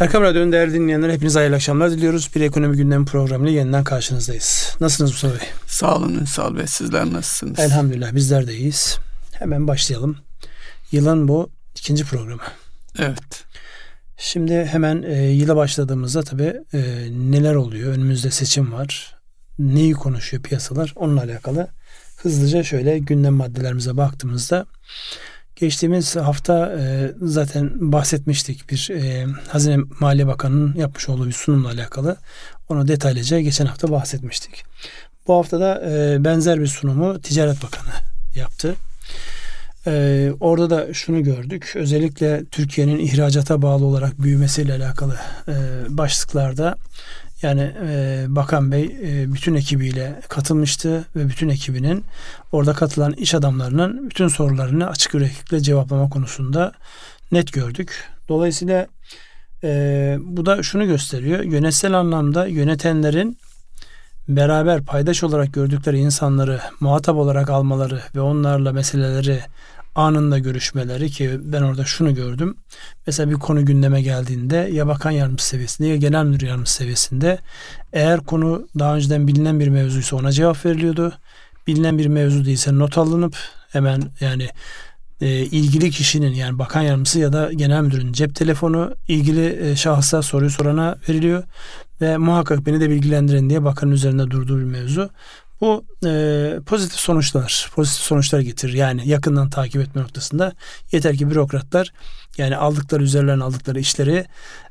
Erkam Radyo'nun değerli dinleyenler hepinize hayırlı akşamlar diliyoruz. Bir ekonomi gündemi programıyla yeniden karşınızdayız. Nasılsınız Mustafa Bey? Sağ olun Ünsal Bey. Sizler nasılsınız? Elhamdülillah bizler de iyiyiz. Hemen başlayalım. Yılın bu ikinci programı. Evet. Şimdi hemen e, yıla başladığımızda tabii e, neler oluyor? Önümüzde seçim var. Neyi konuşuyor piyasalar? Onunla alakalı hızlıca şöyle gündem maddelerimize baktığımızda Geçtiğimiz hafta e, zaten bahsetmiştik bir e, Hazine Maliye Bakanı'nın yapmış olduğu bir sunumla alakalı. Onu detaylıca geçen hafta bahsetmiştik. Bu hafta da e, benzer bir sunumu Ticaret Bakanı yaptı. E, orada da şunu gördük. Özellikle Türkiye'nin ihracata bağlı olarak büyümesiyle alakalı e, başlıklarda yani e, Bakan Bey e, bütün ekibiyle katılmıştı ve bütün ekibinin orada katılan iş adamlarının bütün sorularını açık yüreklilikle cevaplama konusunda net gördük. Dolayısıyla e, bu da şunu gösteriyor. Yönetsel anlamda yönetenlerin beraber paydaş olarak gördükleri insanları muhatap olarak almaları ve onlarla meseleleri anında görüşmeleri ki ben orada şunu gördüm. Mesela bir konu gündeme geldiğinde ya bakan yardımcısı seviyesinde ya genel müdür yardımcısı seviyesinde eğer konu daha önceden bilinen bir mevzuysa ona cevap veriliyordu. Bilinen bir mevzu değilse not alınıp hemen yani e, ilgili kişinin yani bakan yardımcısı ya da genel müdürün cep telefonu ilgili e, şahsa soruyu sorana veriliyor ve muhakkak beni de bilgilendirin diye bakanın üzerinde durduğu bir mevzu. Bu e, pozitif sonuçlar, pozitif sonuçlar getirir. Yani yakından takip etme noktasında yeter ki bürokratlar yani aldıkları üzerlerine aldıkları işleri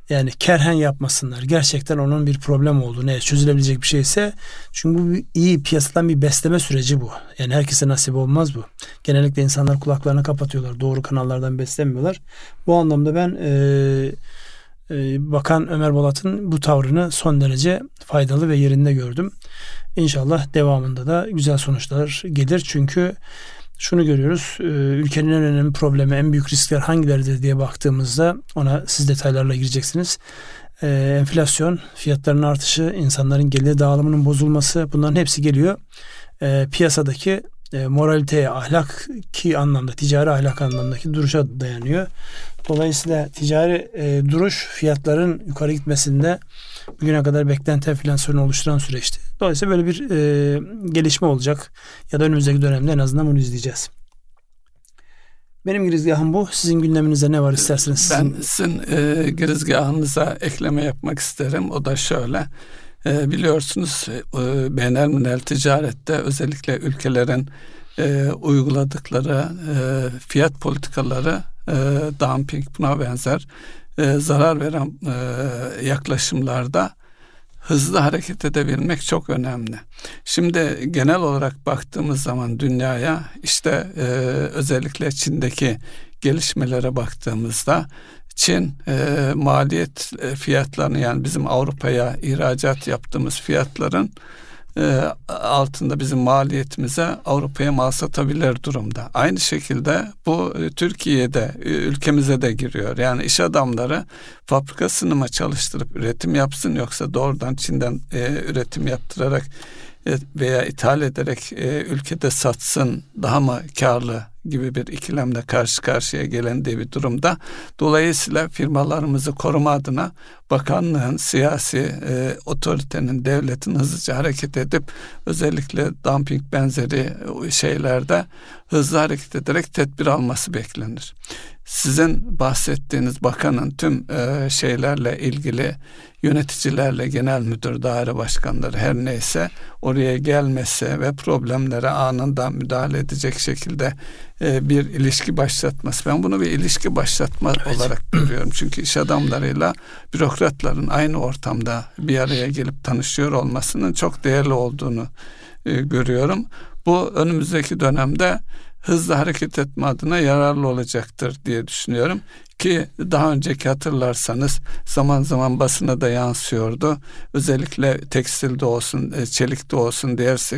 yani kerhen yapmasınlar. Gerçekten onun bir problem olduğunu, ne çözülebilecek bir şeyse çünkü bu bir, iyi piyasadan bir besleme süreci bu. Yani herkese nasip olmaz bu. Genellikle insanlar kulaklarını kapatıyorlar. Doğru kanallardan beslemiyorlar. Bu anlamda ben e, e, Bakan Ömer Bolat'ın bu tavrını son derece faydalı ve yerinde gördüm. İnşallah devamında da güzel sonuçlar gelir. Çünkü şunu görüyoruz. E, ülkenin en önemli problemi, en büyük riskler hangileridir diye baktığımızda ona siz detaylarla gireceksiniz. E, enflasyon, fiyatların artışı, insanların gelir dağılımının bozulması bunların hepsi geliyor. E, piyasadaki moraliteye, ahlaki anlamda, ticari ahlak anlamdaki duruşa dayanıyor. Dolayısıyla ticari duruş fiyatların yukarı gitmesinde bugüne kadar beklenti enflasyonu oluşturan süreçti. Dolayısıyla böyle bir e, gelişme olacak ya da önümüzdeki dönemde en azından bunu izleyeceğiz. Benim girizgahım bu. Sizin gündeminizde ne var isterseniz? Sizin... Ben sizin e, girizgahınıza ekleme yapmak isterim. O da şöyle. E, biliyorsunuz e, benel münel ticarette özellikle ülkelerin e, uyguladıkları e, fiyat politikaları e, dumping buna benzer e, zarar veren e, yaklaşımlarda hızlı hareket edebilmek çok önemli. Şimdi genel olarak baktığımız zaman dünyaya işte e, özellikle Çin'deki gelişmelere baktığımızda Çin e, maliyet e, fiyatlarını yani bizim Avrupa'ya ihracat yaptığımız fiyatların e, altında bizim maliyetimize Avrupa'ya mal satabilir durumda. Aynı şekilde bu e, Türkiye'de e, ülkemize de giriyor. Yani iş adamları fabrikasını mı çalıştırıp üretim yapsın yoksa doğrudan Çin'den üretim yaptırarak veya ithal ederek ülkede satsın daha mı karlı gibi bir ikilemle karşı karşıya gelendiği bir durumda. Dolayısıyla firmalarımızı koruma adına bakanlığın, siyasi e, otoritenin, devletin hızlıca hareket edip özellikle dumping benzeri şeylerde hızlı hareket ederek tedbir alması beklenir. Sizin bahsettiğiniz bakanın tüm e, şeylerle ilgili yöneticilerle genel müdür, daire başkanları her neyse oraya gelmesi ve problemlere anında müdahale edecek şekilde e, bir ilişki başlatması. Ben bunu bir ilişki başlatma evet. olarak görüyorum. Çünkü iş adamlarıyla bürokratların aynı ortamda bir araya gelip tanışıyor olmasının çok değerli olduğunu e, görüyorum. Bu önümüzdeki dönemde hızlı hareket etme adına yararlı olacaktır diye düşünüyorum ki daha önceki hatırlarsanız zaman zaman basına da yansıyordu. Özellikle tekstilde olsun, e, çelikte olsun diğer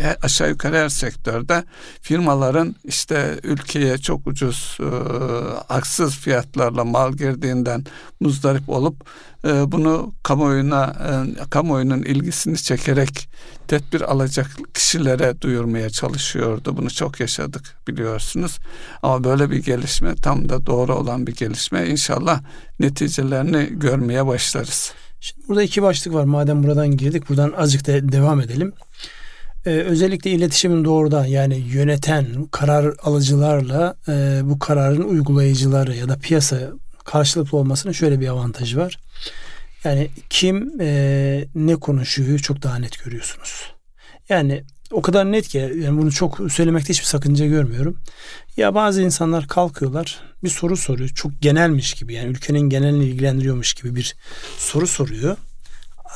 e, aşağı yukarı her sektörde firmaların işte ülkeye çok ucuz e, haksız fiyatlarla mal girdiğinden muzdarip olup e, bunu kamuoyuna kamuoyunun ilgisini çekerek tedbir alacak kişilere duyurmaya çalışıyordu. Bunu çok yaşadık biliyorsunuz. Ama böyle bir gelişme tam da doğru olan bir gelişme. İnşallah neticelerini görmeye başlarız. Şimdi burada iki başlık var. Madem buradan girdik buradan azıcık da devam edelim. Ee, özellikle iletişimin doğrudan yani yöneten karar alıcılarla e, bu kararın uygulayıcıları ya da piyasa karşılıklı olmasının şöyle bir avantajı var. Yani kim e, ne konuşuyor çok daha net görüyorsunuz. Yani o kadar net ki yani bunu çok söylemekte hiçbir sakınca görmüyorum. Ya bazı insanlar kalkıyorlar bir soru soruyor. Çok genelmiş gibi yani ülkenin genelini ilgilendiriyormuş gibi bir soru soruyor.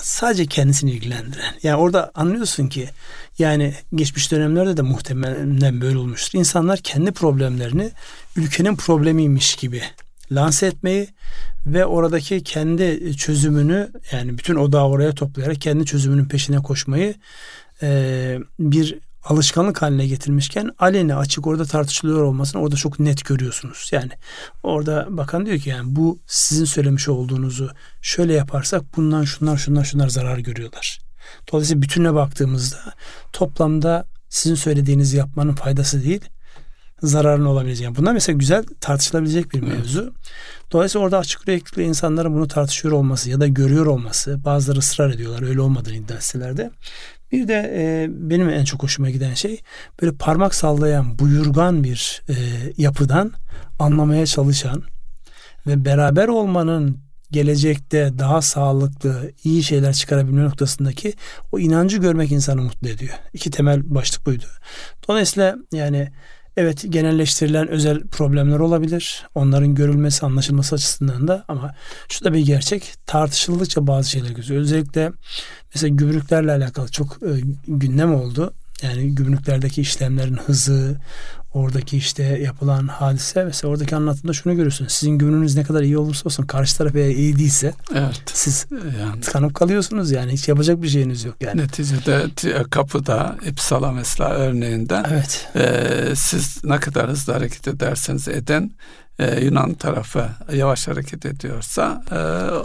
Sadece kendisini ilgilendiren. Yani orada anlıyorsun ki yani geçmiş dönemlerde de muhtemelen böyle olmuştur. İnsanlar kendi problemlerini ülkenin problemiymiş gibi lanse etmeyi ve oradaki kendi çözümünü yani bütün odağı oraya toplayarak kendi çözümünün peşine koşmayı e, bir alışkanlık haline getirmişken aleni açık orada tartışılıyor olmasını orada çok net görüyorsunuz. Yani orada bakan diyor ki yani bu sizin söylemiş olduğunuzu şöyle yaparsak bundan şunlar şunlar şunlar zarar görüyorlar. Dolayısıyla bütüne baktığımızda toplamda sizin söylediğinizi yapmanın faydası değil zararın olabileceği. Yani bunlar mesela güzel tartışılabilecek bir mevzu. Evet. Dolayısıyla orada açık yürekli insanların bunu tartışıyor olması ya da görüyor olması bazıları ısrar ediyorlar öyle olmadığını iddia etseler bir de e, benim en çok hoşuma giden şey böyle parmak sallayan buyurgan bir e, yapıdan anlamaya çalışan ve beraber olmanın gelecekte daha sağlıklı, iyi şeyler çıkarabilme noktasındaki o inancı görmek insanı mutlu ediyor. İki temel başlık buydu. Dolayısıyla yani Evet genelleştirilen özel problemler olabilir. Onların görülmesi, anlaşılması açısından da ama şu da bir gerçek. Tartışıldıkça bazı şeyler gözüyor. Özellikle mesela gümrüklerle alakalı çok e, gündem oldu. Yani gümrüklerdeki işlemlerin hızı, oradaki işte yapılan hadise mesela oradaki anlatımda şunu görüyorsun. Sizin gümrünüz ne kadar iyi olursa olsun karşı taraf eğer iyi değilse evet. siz yani, tıkanıp kalıyorsunuz yani hiç yapacak bir şeyiniz yok yani. Neticede kapıda İpsala mesela örneğinde evet. e, siz ne kadar hızlı hareket ederseniz eden e, Yunan tarafı yavaş hareket ediyorsa e,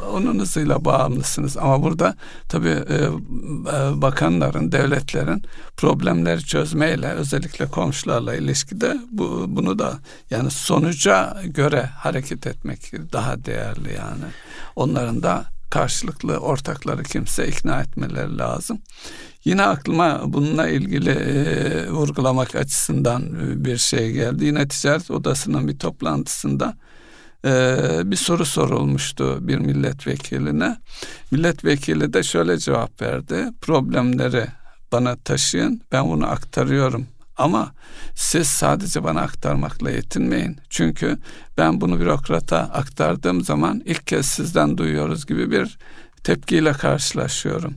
onun hızıyla bağımlısınız. Ama burada tabii e, e, bakanların, devletlerin problemleri çözmeyle özellikle komşularla ilişkide bu, bunu da yani sonuca göre hareket etmek daha değerli yani. Onların da karşılıklı ortakları kimse ikna etmeleri lazım. Yine aklıma bununla ilgili e, vurgulamak açısından e, bir şey geldi. Yine ticaret odasının bir toplantısında e, bir soru sorulmuştu bir milletvekiline. Milletvekili de şöyle cevap verdi. Problemleri bana taşıyın ben bunu aktarıyorum ama siz sadece bana aktarmakla yetinmeyin. Çünkü ben bunu bürokrata aktardığım zaman ilk kez sizden duyuyoruz gibi bir tepkiyle karşılaşıyorum.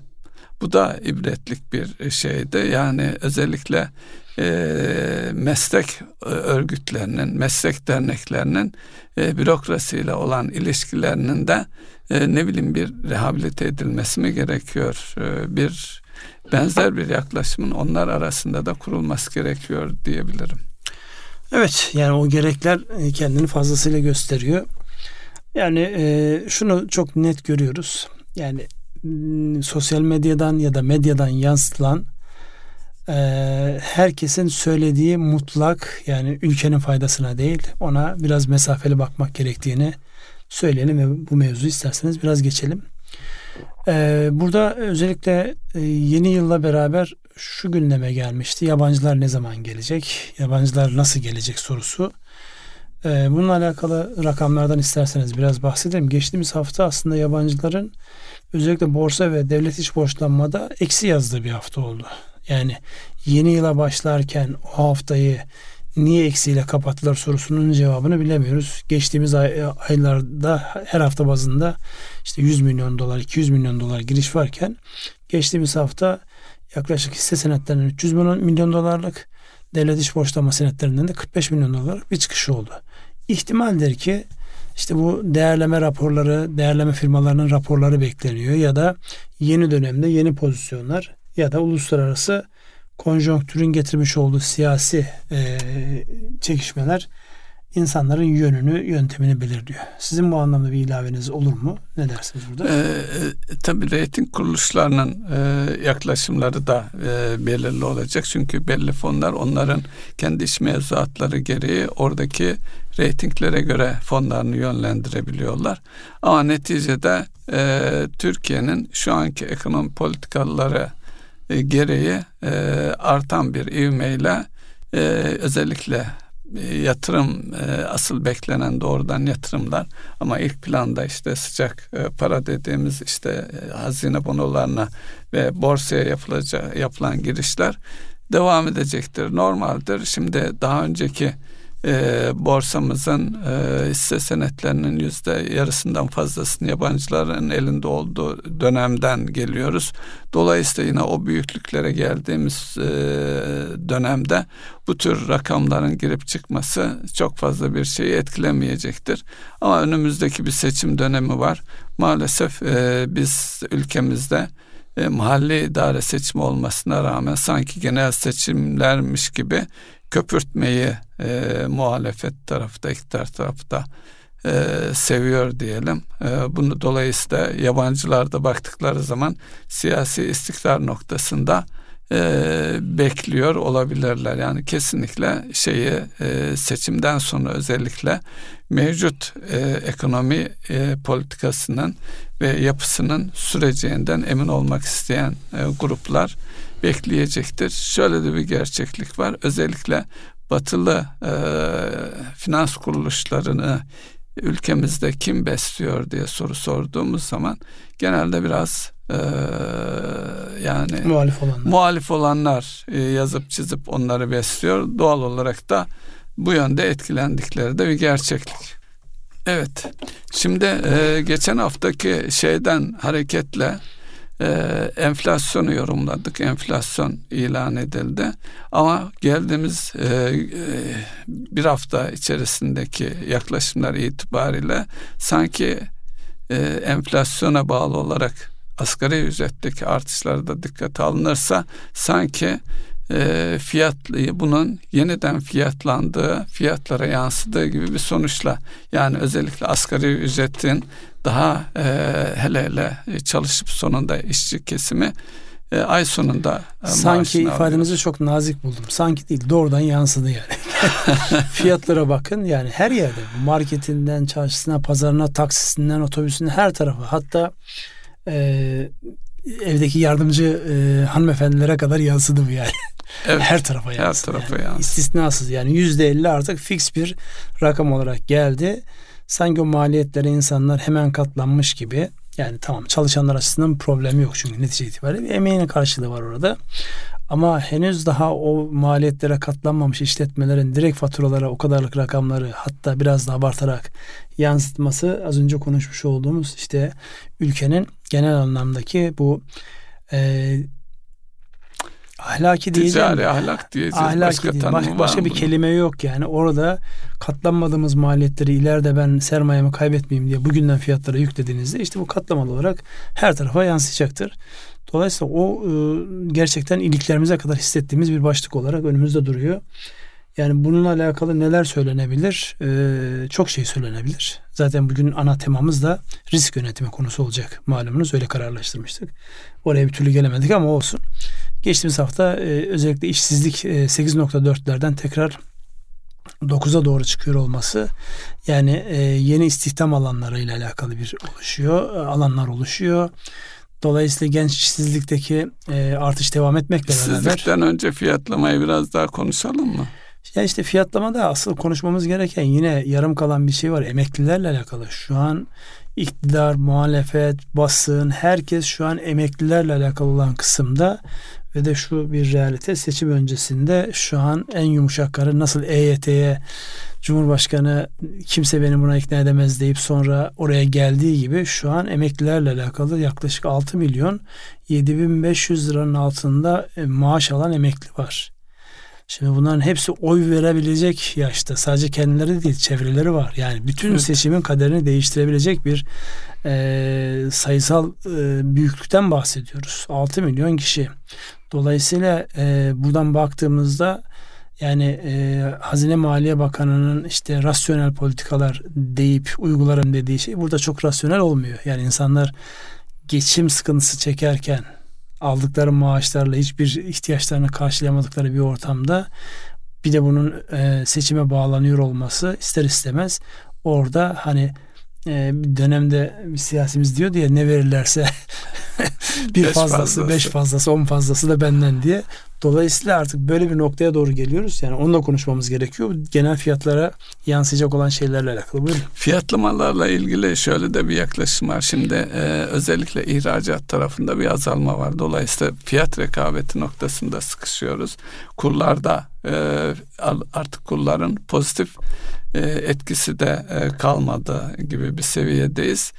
Bu da ibretlik bir şeydi. Yani özellikle e, meslek örgütlerinin, meslek derneklerinin e, bürokrasiyle olan ilişkilerinin de e, ne bileyim bir rehabilite edilmesi mi gerekiyor? E, bir benzer bir yaklaşımın onlar arasında da kurulması gerekiyor diyebilirim. Evet yani o gerekler e, kendini fazlasıyla gösteriyor. Yani e, şunu çok net görüyoruz. Yani sosyal medyadan ya da medyadan yansıtılan e, herkesin söylediği mutlak yani ülkenin faydasına değil ona biraz mesafeli bakmak gerektiğini söyleyelim ve bu mevzu isterseniz biraz geçelim. E, burada özellikle e, yeni yılla beraber şu gündeme gelmişti. Yabancılar ne zaman gelecek? Yabancılar nasıl gelecek sorusu. E, bununla alakalı rakamlardan isterseniz biraz bahsedelim. Geçtiğimiz hafta aslında yabancıların özellikle borsa ve devlet iç borçlanmada eksi yazdığı bir hafta oldu. Yani yeni yıla başlarken o haftayı niye eksiyle kapattılar sorusunun cevabını bilemiyoruz. Geçtiğimiz ay, aylarda her hafta bazında işte 100 milyon dolar, 200 milyon dolar giriş varken geçtiğimiz hafta yaklaşık hisse senetlerinden 300 milyon dolarlık devlet iç borçlanma senetlerinden de 45 milyon dolarlık bir çıkış oldu. İhtimaldir ki işte bu değerleme raporları, değerleme firmalarının raporları bekleniyor ya da yeni dönemde yeni pozisyonlar ya da uluslararası konjonktürün getirmiş olduğu siyasi e, çekişmeler insanların yönünü, yöntemini belirliyor. Sizin bu anlamda bir ilaveniz olur mu? Ne dersiniz burada? Ee, e, tabii reyting kuruluşlarının e, yaklaşımları da e, belirli olacak. Çünkü belli fonlar onların kendi iş mevzuatları gereği oradaki reytinglere göre fonlarını yönlendirebiliyorlar. Ama neticede e, Türkiye'nin şu anki ekonomi politikaları e, gereği e, artan bir ivmeyle e, özellikle e, yatırım e, asıl beklenen doğrudan yatırımlar ama ilk planda işte sıcak e, para dediğimiz işte hazine bonolarına ve borsaya yapılacak yapılan girişler devam edecektir. Normaldir. Şimdi daha önceki e, borsamızın e, hisse senetlerinin yüzde yarısından fazlasını yabancıların elinde olduğu dönemden geliyoruz. Dolayısıyla yine o büyüklüklere geldiğimiz e, dönemde bu tür rakamların girip çıkması çok fazla bir şeyi etkilemeyecektir. Ama önümüzdeki bir seçim dönemi var. Maalesef e, biz ülkemizde e, mahalle idare seçimi olmasına rağmen sanki genel seçimlermiş gibi köpürtmeyi e, muhalefet tarafta, iktidar tarafta e, seviyor diyelim. E, bunu dolayısıyla yabancılar da baktıkları zaman siyasi istikrar noktasında e, bekliyor olabilirler. Yani kesinlikle şeyi e, seçimden sonra özellikle mevcut e, ekonomi e, politikasının ve yapısının süreceğinden emin olmak isteyen e, gruplar bekleyecektir. Şöyle de bir gerçeklik var. Özellikle batılı e, finans kuruluşlarını ülkemizde kim besliyor diye soru sorduğumuz zaman genelde biraz e, yani muhalif olanlar, muhalif olanlar e, yazıp çizip onları besliyor. Doğal olarak da bu yönde etkilendikleri de bir gerçeklik. Evet. Şimdi e, geçen haftaki şeyden hareketle e, enflasyonu yorumladık. Enflasyon ilan edildi. Ama geldiğimiz e, e, bir hafta içerisindeki yaklaşımlar itibariyle sanki e, enflasyona bağlı olarak asgari ücretteki artışları da dikkate alınırsa sanki e, fiyatlı bunun yeniden fiyatlandığı fiyatlara yansıdığı gibi bir sonuçla yani özellikle asgari ücretin daha e, hele hele çalışıp sonunda işçi kesimi e, ay sonunda e, sanki ifadenizi alıyor. çok nazik buldum. Sanki değil doğrudan yansıdı yani. Fiyatlara bakın yani her yerde marketinden çarşısına pazarına taksisinden otobüsüne her tarafa hatta e, evdeki yardımcı e, hanımefendilere kadar yansıdı bu yani. Evet, her tarafa yansıdı. Her tarafa yani. yansıdı. İstisnasız yani yüzde elli artık fix bir rakam olarak geldi. Sanki o maliyetlere insanlar hemen katlanmış gibi yani tamam çalışanlar açısından problemi yok çünkü netice itibariyle bir karşılığı var orada. Ama henüz daha o maliyetlere katlanmamış işletmelerin direkt faturalara o kadarlık rakamları hatta biraz da abartarak yansıtması az önce konuşmuş olduğumuz işte ülkenin genel anlamdaki bu e, ahlaki diyeceğim. Ticari ahlak diyeceğiz. Ahlaki başka, değil, başka, başka bir bunu? kelime yok yani. Orada katlanmadığımız maliyetleri ileride ben sermayemi kaybetmeyeyim diye bugünden fiyatlara yüklediğinizde işte bu katlamalı olarak her tarafa yansıyacaktır. Dolayısıyla o e, gerçekten iliklerimize kadar hissettiğimiz bir başlık olarak önümüzde duruyor. Yani bununla alakalı neler söylenebilir? Ee, çok şey söylenebilir. Zaten bugün ana temamız da risk yönetimi konusu olacak. Malumunuz öyle kararlaştırmıştık. Oraya bir türlü gelemedik ama olsun. Geçtiğimiz hafta e, özellikle işsizlik e, 8.4'lerden tekrar 9'a doğru çıkıyor olması yani e, yeni istihdam alanlarıyla alakalı bir oluşuyor. E, alanlar oluşuyor. Dolayısıyla genç işsizlikteki e, artış devam etmekle beraber. İşsizlikten önce fiyatlamayı biraz daha konuşalım mı? Ya işte fiyatlamada asıl konuşmamız gereken yine yarım kalan bir şey var. Emeklilerle alakalı. Şu an iktidar, muhalefet, basın herkes şu an emeklilerle alakalı olan kısımda ve de şu bir realite seçim öncesinde şu an en yumuşak karı nasıl EYT'ye Cumhurbaşkanı kimse beni buna ikna edemez deyip sonra oraya geldiği gibi şu an emeklilerle alakalı yaklaşık 6 milyon 7500 liranın altında e, maaş alan emekli var. Şimdi bunların hepsi oy verebilecek yaşta. Sadece kendileri değil çevreleri var. Yani bütün evet. seçimin kaderini değiştirebilecek bir e, sayısal e, büyüklükten bahsediyoruz. 6 milyon kişi. Dolayısıyla e, buradan baktığımızda Yani e, Hazine Maliye Bakanı'nın işte rasyonel politikalar deyip uygularım dediği şey burada çok rasyonel olmuyor. Yani insanlar geçim sıkıntısı çekerken aldıkları maaşlarla hiçbir ihtiyaçlarını karşılayamadıkları bir ortamda bir de bunun e, seçime bağlanıyor olması ister istemez orada hani e, bir dönemde bir siyasimiz diyor diye ne verirlerse bir beş fazlası, fazlası, beş fazlası, on fazlası da benden diye. Dolayısıyla artık böyle bir noktaya doğru geliyoruz. Yani onunla konuşmamız gerekiyor. Genel fiyatlara yansıyacak olan şeylerle alakalı. Buyurun. Fiyatlamalarla ilgili şöyle de bir yaklaşım var. Şimdi e, özellikle ihracat tarafında bir azalma var. Dolayısıyla fiyat rekabeti noktasında sıkışıyoruz. Kurlarda artık kurların pozitif e, etkisi de e, kalmadı gibi bir seviyedeyiz.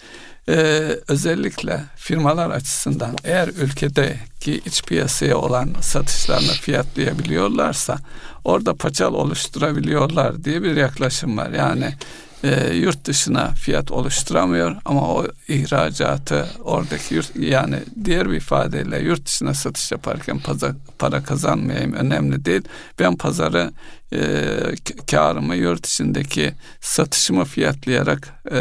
Ee, özellikle firmalar açısından eğer ülkedeki iç piyasaya olan satışlarını fiyatlayabiliyorlarsa orada paçal oluşturabiliyorlar diye bir yaklaşım var. Yani e, yurt dışına fiyat oluşturamıyor ama o ihracatı oradaki yurt, yani diğer bir ifadeyle yurt dışına satış yaparken paza, para kazanmayayım önemli değil. Ben pazarı e, karımı yurt içindeki satışımı fiyatlayarak e,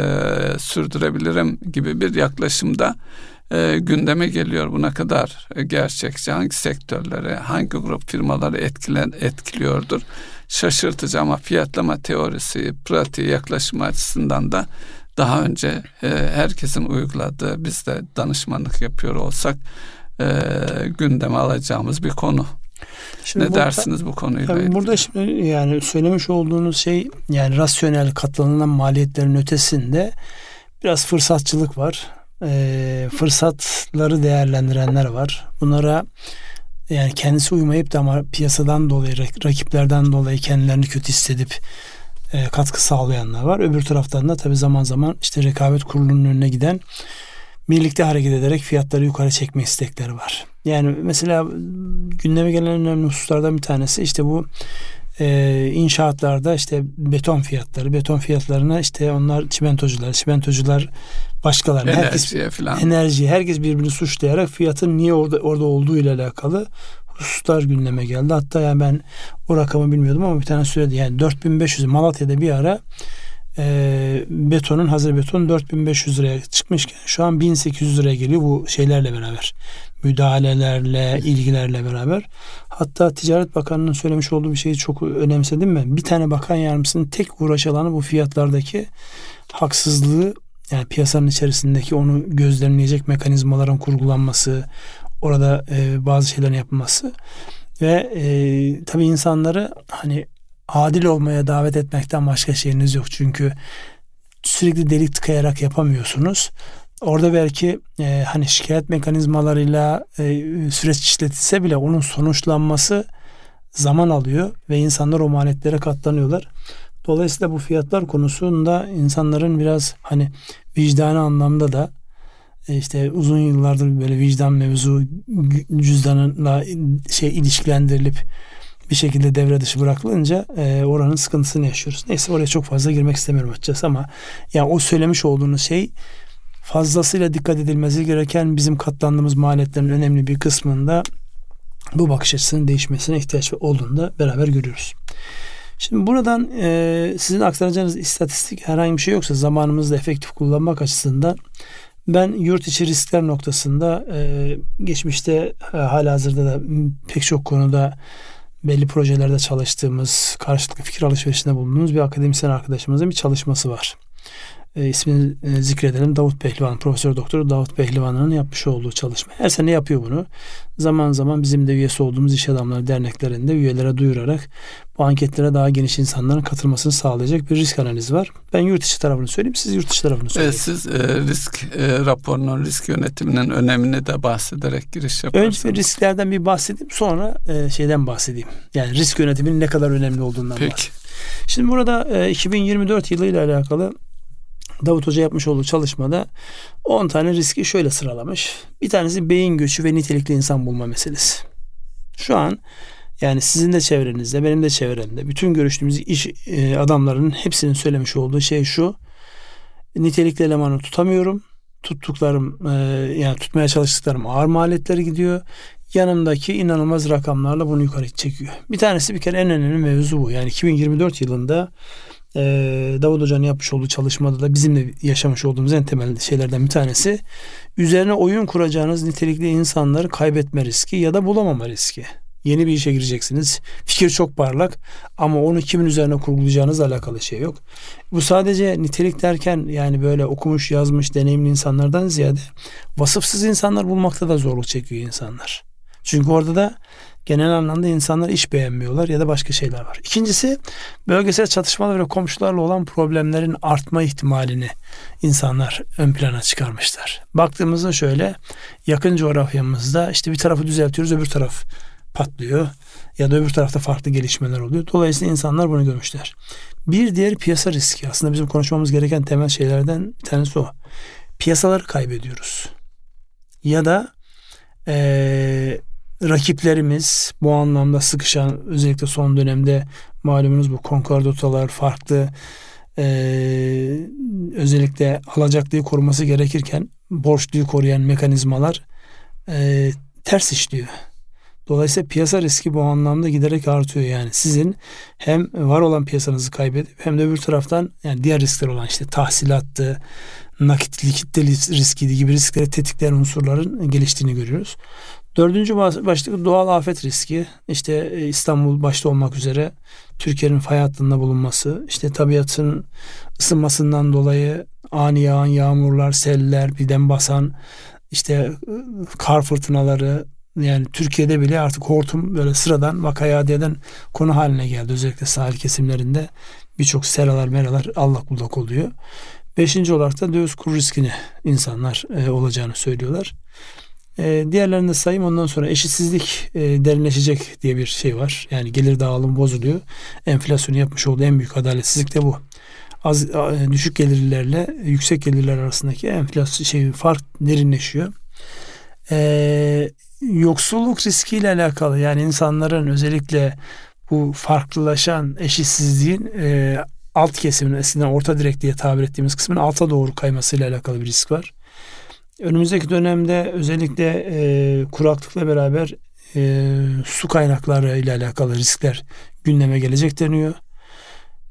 sürdürebilirim gibi bir yaklaşımda e, gündeme geliyor. Buna kadar gerçekçi hangi sektörleri, hangi grup firmaları etkilen, etkiliyordur şaşırtıcı ama fiyatlama teorisi, pratiği, yaklaşım açısından da daha önce e, herkesin uyguladığı biz de danışmanlık yapıyor olsak e, gündeme alacağımız bir konu. Şimdi ne burada, dersiniz bu konuyla ilgili? Burada şimdi yani söylemiş olduğunuz şey yani rasyonel katlanılan maliyetlerin ötesinde biraz fırsatçılık var. E, fırsatları değerlendirenler var. Bunlara yani kendisi uymayıp da ama piyasadan dolayı rakiplerden dolayı kendilerini kötü hissedip e, katkı sağlayanlar var. Öbür taraftan da tabii zaman zaman işte rekabet kurulunun önüne giden birlikte hareket ederek fiyatları yukarı çekme istekleri var. Yani mesela gündeme gelen önemli hususlardan bir tanesi işte bu e, inşaatlarda işte beton fiyatları, beton fiyatlarına işte onlar çimentocular, çimentocular başkalarına enerjiye herkes falan. enerji herkes birbirini suçlayarak fiyatın niye orada orada olduğu ile alakalı hususlar gündeme geldi. Hatta yani ben o rakamı bilmiyordum ama bir tane söyledi. Yani 4500 Malatya'da bir ara e, betonun hazır beton 4500 liraya çıkmışken şu an 1800 liraya geliyor bu şeylerle beraber. Müdahalelerle, ilgilerle beraber. Hatta Ticaret Bakanı'nın söylemiş olduğu bir şeyi çok önemsedim ben. Bir tane bakan yardımcısının tek uğraş alanı bu fiyatlardaki haksızlığı yani piyasanın içerisindeki onu gözlemleyecek mekanizmaların kurgulanması, orada e, bazı şeylerin yapılması ve e, tabii insanları hani adil olmaya davet etmekten başka şeyiniz yok. Çünkü sürekli delik tıkayarak yapamıyorsunuz. Orada belki e, hani şikayet mekanizmalarıyla e, süreç işletilse bile onun sonuçlanması zaman alıyor ve insanlar o maliyetlere katlanıyorlar. Dolayısıyla bu fiyatlar konusunda insanların biraz hani vicdani anlamda da e, işte uzun yıllardır böyle vicdan mevzu cüzdanla şey ilişkilendirilip bir şekilde devre dışı bırakılınca e, oranın sıkıntısını yaşıyoruz. Neyse oraya çok fazla girmek istemiyorum açıkçası ama yani o söylemiş olduğunuz şey fazlasıyla dikkat edilmesi gereken bizim katlandığımız maliyetlerin önemli bir kısmında bu bakış açısının değişmesine ihtiyaç olduğunu da beraber görüyoruz. Şimdi buradan e, sizin aktaracağınız istatistik herhangi bir şey yoksa zamanımızı efektif kullanmak açısından ben yurt içi riskler noktasında e, geçmişte e, hala hazırda da pek çok konuda belli projelerde çalıştığımız, karşılıklı fikir alışverişinde bulunduğumuz bir akademisyen arkadaşımızın bir çalışması var e, ismini e, zikredelim. Davut Pehlivan, Profesör Doktor Davut Pehlivan'ın yapmış olduğu çalışma. Her sene yapıyor bunu. Zaman zaman bizim de üyesi olduğumuz iş adamları derneklerinde üyelere duyurarak bu anketlere daha geniş insanların katılmasını sağlayacak bir risk analizi var. Ben yurt içi tarafını söyleyeyim, siz yurt dışı tarafını söyleyin. Evet, siz e, risk e, raporunun, risk yönetiminin önemini de bahsederek giriş yaparsanız. Önce risklerden bir bahsedeyim, sonra e, şeyden bahsedeyim. Yani risk yönetiminin ne kadar önemli olduğundan Peki. bahsedeyim. Şimdi burada e, 2024 yılıyla alakalı Davut Hoca yapmış olduğu çalışmada 10 tane riski şöyle sıralamış. Bir tanesi beyin göçü ve nitelikli insan bulma meselesi. Şu an yani sizin de çevrenizde, benim de çevremde, bütün görüştüğümüz iş e, adamlarının hepsinin söylemiş olduğu şey şu. Nitelikli elemanı tutamıyorum. Tuttuklarım e, yani tutmaya çalıştıklarım ağır maliyetleri gidiyor. yanımdaki inanılmaz rakamlarla bunu yukarı çekiyor. Bir tanesi bir kere en önemli mevzu bu. Yani 2024 yılında e, Davut Hoca'nın yapmış olduğu çalışmada da bizim de yaşamış olduğumuz en temel şeylerden bir tanesi üzerine oyun kuracağınız nitelikli insanları kaybetme riski ya da bulamama riski. Yeni bir işe gireceksiniz. Fikir çok parlak ama onu kimin üzerine kurgulayacağınızla alakalı şey yok. Bu sadece nitelik derken yani böyle okumuş, yazmış, deneyimli insanlardan ziyade vasıfsız insanlar bulmakta da zorluk çekiyor insanlar. Çünkü orada da genel anlamda insanlar iş beğenmiyorlar ya da başka şeyler var. İkincisi bölgesel çatışmalar ve komşularla olan problemlerin artma ihtimalini insanlar ön plana çıkarmışlar. Baktığımızda şöyle yakın coğrafyamızda işte bir tarafı düzeltiyoruz öbür taraf patlıyor ya da öbür tarafta farklı gelişmeler oluyor. Dolayısıyla insanlar bunu görmüşler. Bir diğer piyasa riski aslında bizim konuşmamız gereken temel şeylerden bir tanesi o. Piyasaları kaybediyoruz. Ya da ee, rakiplerimiz bu anlamda sıkışan özellikle son dönemde malumunuz bu konkordotalar farklı e, özellikle alacaklıyı koruması gerekirken borçluyu koruyan mekanizmalar e, ters işliyor. Dolayısıyla piyasa riski bu anlamda giderek artıyor yani. Sizin hem var olan piyasanızı kaybedip hem de öbür taraftan yani diğer riskler olan işte tahsilattı, nakit likitte riskiydi gibi riskleri tetikleyen unsurların geliştiğini görüyoruz. Dördüncü başlık doğal afet riski. İşte e, İstanbul başta olmak üzere Türkiye'nin fay hattında bulunması, işte tabiatın ısınmasından dolayı ani yağan yağmurlar, seller, birden basan işte e, kar fırtınaları, yani Türkiye'de bile artık hortum böyle sıradan vakaya eden konu haline geldi. Özellikle sahil kesimlerinde birçok seralar meralar allak bullak oluyor. Beşinci olarak da döviz kur riskini insanlar e, olacağını söylüyorlar. E, diğerlerini de sayayım ondan sonra eşitsizlik e, derinleşecek diye bir şey var. Yani gelir dağılımı bozuluyor. Enflasyonu yapmış olduğu en büyük adaletsizlik de bu. Az düşük gelirlerle yüksek gelirler arasındaki enflasyon şey fark derinleşiyor. E, yoksulluk riskiyle alakalı yani insanların özellikle bu farklılaşan eşitsizliğin e, alt kesimin eskiden orta direk diye tabir ettiğimiz kısmın alta doğru kaymasıyla alakalı bir risk var. Önümüzdeki dönemde özellikle e, kuraklıkla beraber e, su kaynakları ile alakalı riskler gündeme gelecek deniyor.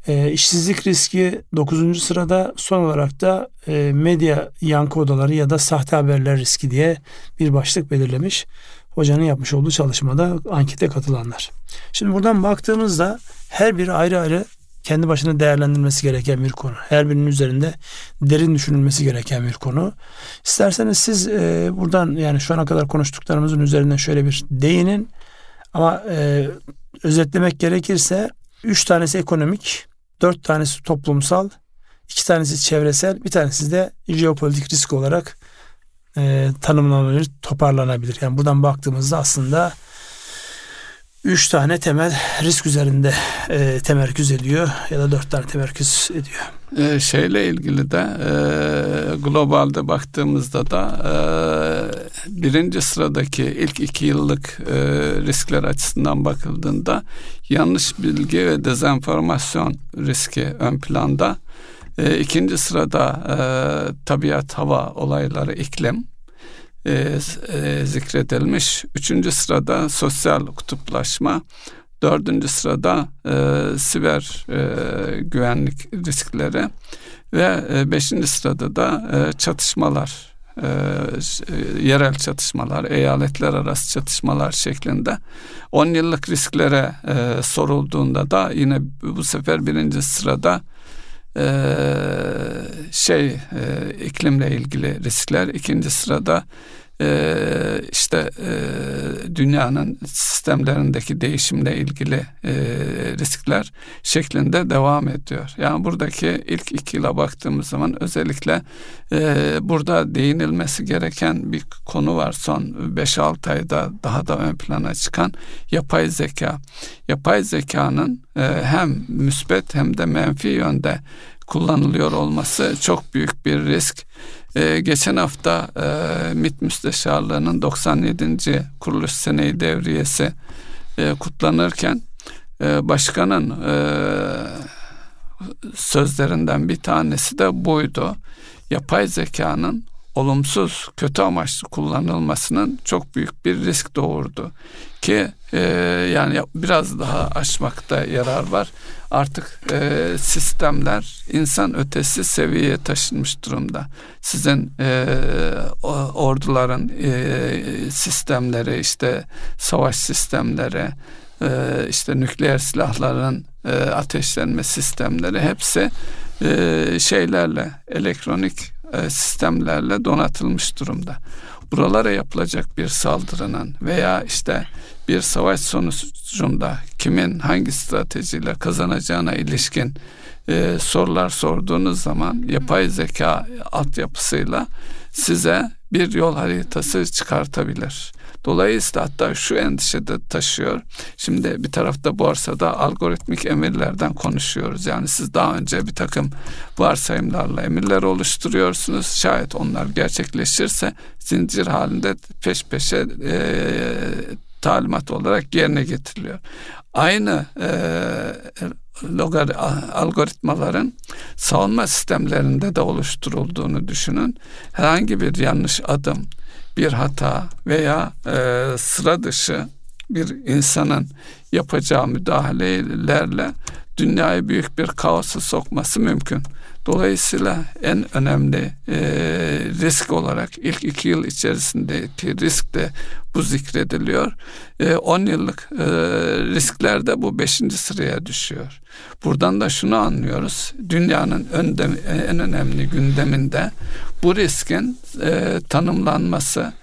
E, işsizlik riski 9. sırada son olarak da e, medya yankı odaları ya da sahte haberler riski diye bir başlık belirlemiş. Hocanın yapmış olduğu çalışmada ankete katılanlar. Şimdi buradan baktığımızda her biri ayrı ayrı kendi başına değerlendirilmesi gereken bir konu. Her birinin üzerinde derin düşünülmesi gereken bir konu. İsterseniz siz e, buradan yani şu ana kadar konuştuklarımızın üzerinden şöyle bir değinin. Ama e, özetlemek gerekirse üç tanesi ekonomik, dört tanesi toplumsal, iki tanesi çevresel, bir tanesi de jeopolitik risk olarak e, tanımlanabilir, toparlanabilir. Yani buradan baktığımızda aslında üç tane temel risk üzerinde e, temerküz ediyor ya da dört tane temerküz ediyor. E, şeyle ilgili de e, globalde baktığımızda da e, birinci sıradaki ilk iki yıllık e, riskler açısından bakıldığında yanlış bilgi ve dezenformasyon riski ön planda. E, ikinci sırada e, tabiat, hava olayları, iklim e, e, zikredilmiş. Üçüncü sırada sosyal kutuplaşma. Dördüncü sırada e, siber e, güvenlik riskleri ve e, beşinci sırada da e, çatışmalar, e, yerel çatışmalar, eyaletler arası çatışmalar şeklinde. On yıllık risklere e, sorulduğunda da yine bu sefer birinci sırada e, şey e, iklimle ilgili riskler. İkinci sırada e, işte dünyanın sistemlerindeki değişimle ilgili e, riskler şeklinde devam ediyor. Yani buradaki ilk iki yıla baktığımız zaman özellikle e, burada değinilmesi gereken bir konu var. Son 5-6 ayda daha da ön plana çıkan yapay zeka. Yapay zekanın e, hem müsbet hem de menfi yönde kullanılıyor olması çok büyük bir risk. Ee, geçen hafta e, MİT Müsteşarlığı'nın 97. kuruluş seneyi devriyesi e, kutlanırken e, başkanın e, sözlerinden bir tanesi de buydu. Yapay zekanın olumsuz, kötü amaçlı kullanılmasının çok büyük bir risk doğurdu. Ki e, yani biraz daha açmakta yarar var. Artık e, sistemler insan ötesi seviyeye taşınmış durumda. Sizin e, orduların e, sistemleri, işte savaş sistemleri, e, işte nükleer silahların e, ateşlenme sistemleri hepsi e, şeylerle elektronik e, sistemlerle donatılmış durumda. Buralara yapılacak bir saldırının veya işte bir savaş sonucunda kimin hangi stratejiyle kazanacağına ilişkin e, sorular sorduğunuz zaman yapay zeka altyapısıyla size bir yol haritası çıkartabilir. Dolayısıyla hatta şu endişe de taşıyor. Şimdi bir tarafta borsada algoritmik emirlerden konuşuyoruz. Yani siz daha önce bir takım varsayımlarla emirler oluşturuyorsunuz. Şayet onlar gerçekleşirse zincir halinde peş peşe e, talimat olarak yerine getiriliyor. Aynı e, logar algoritmaların savunma sistemlerinde de oluşturulduğunu düşünün. Herhangi bir yanlış adım bir hata veya e, sıra dışı bir insanın yapacağı müdahalelerle dünyayı büyük bir kaosa sokması mümkün. Dolayısıyla en önemli e, risk olarak ilk iki yıl içerisindeki risk de bu zikrediliyor. 10 e, yıllık e, risklerde bu beşinci sıraya düşüyor. Buradan da şunu anlıyoruz. Dünyanın öndem, en önemli gündeminde bu riskin e, tanımlanması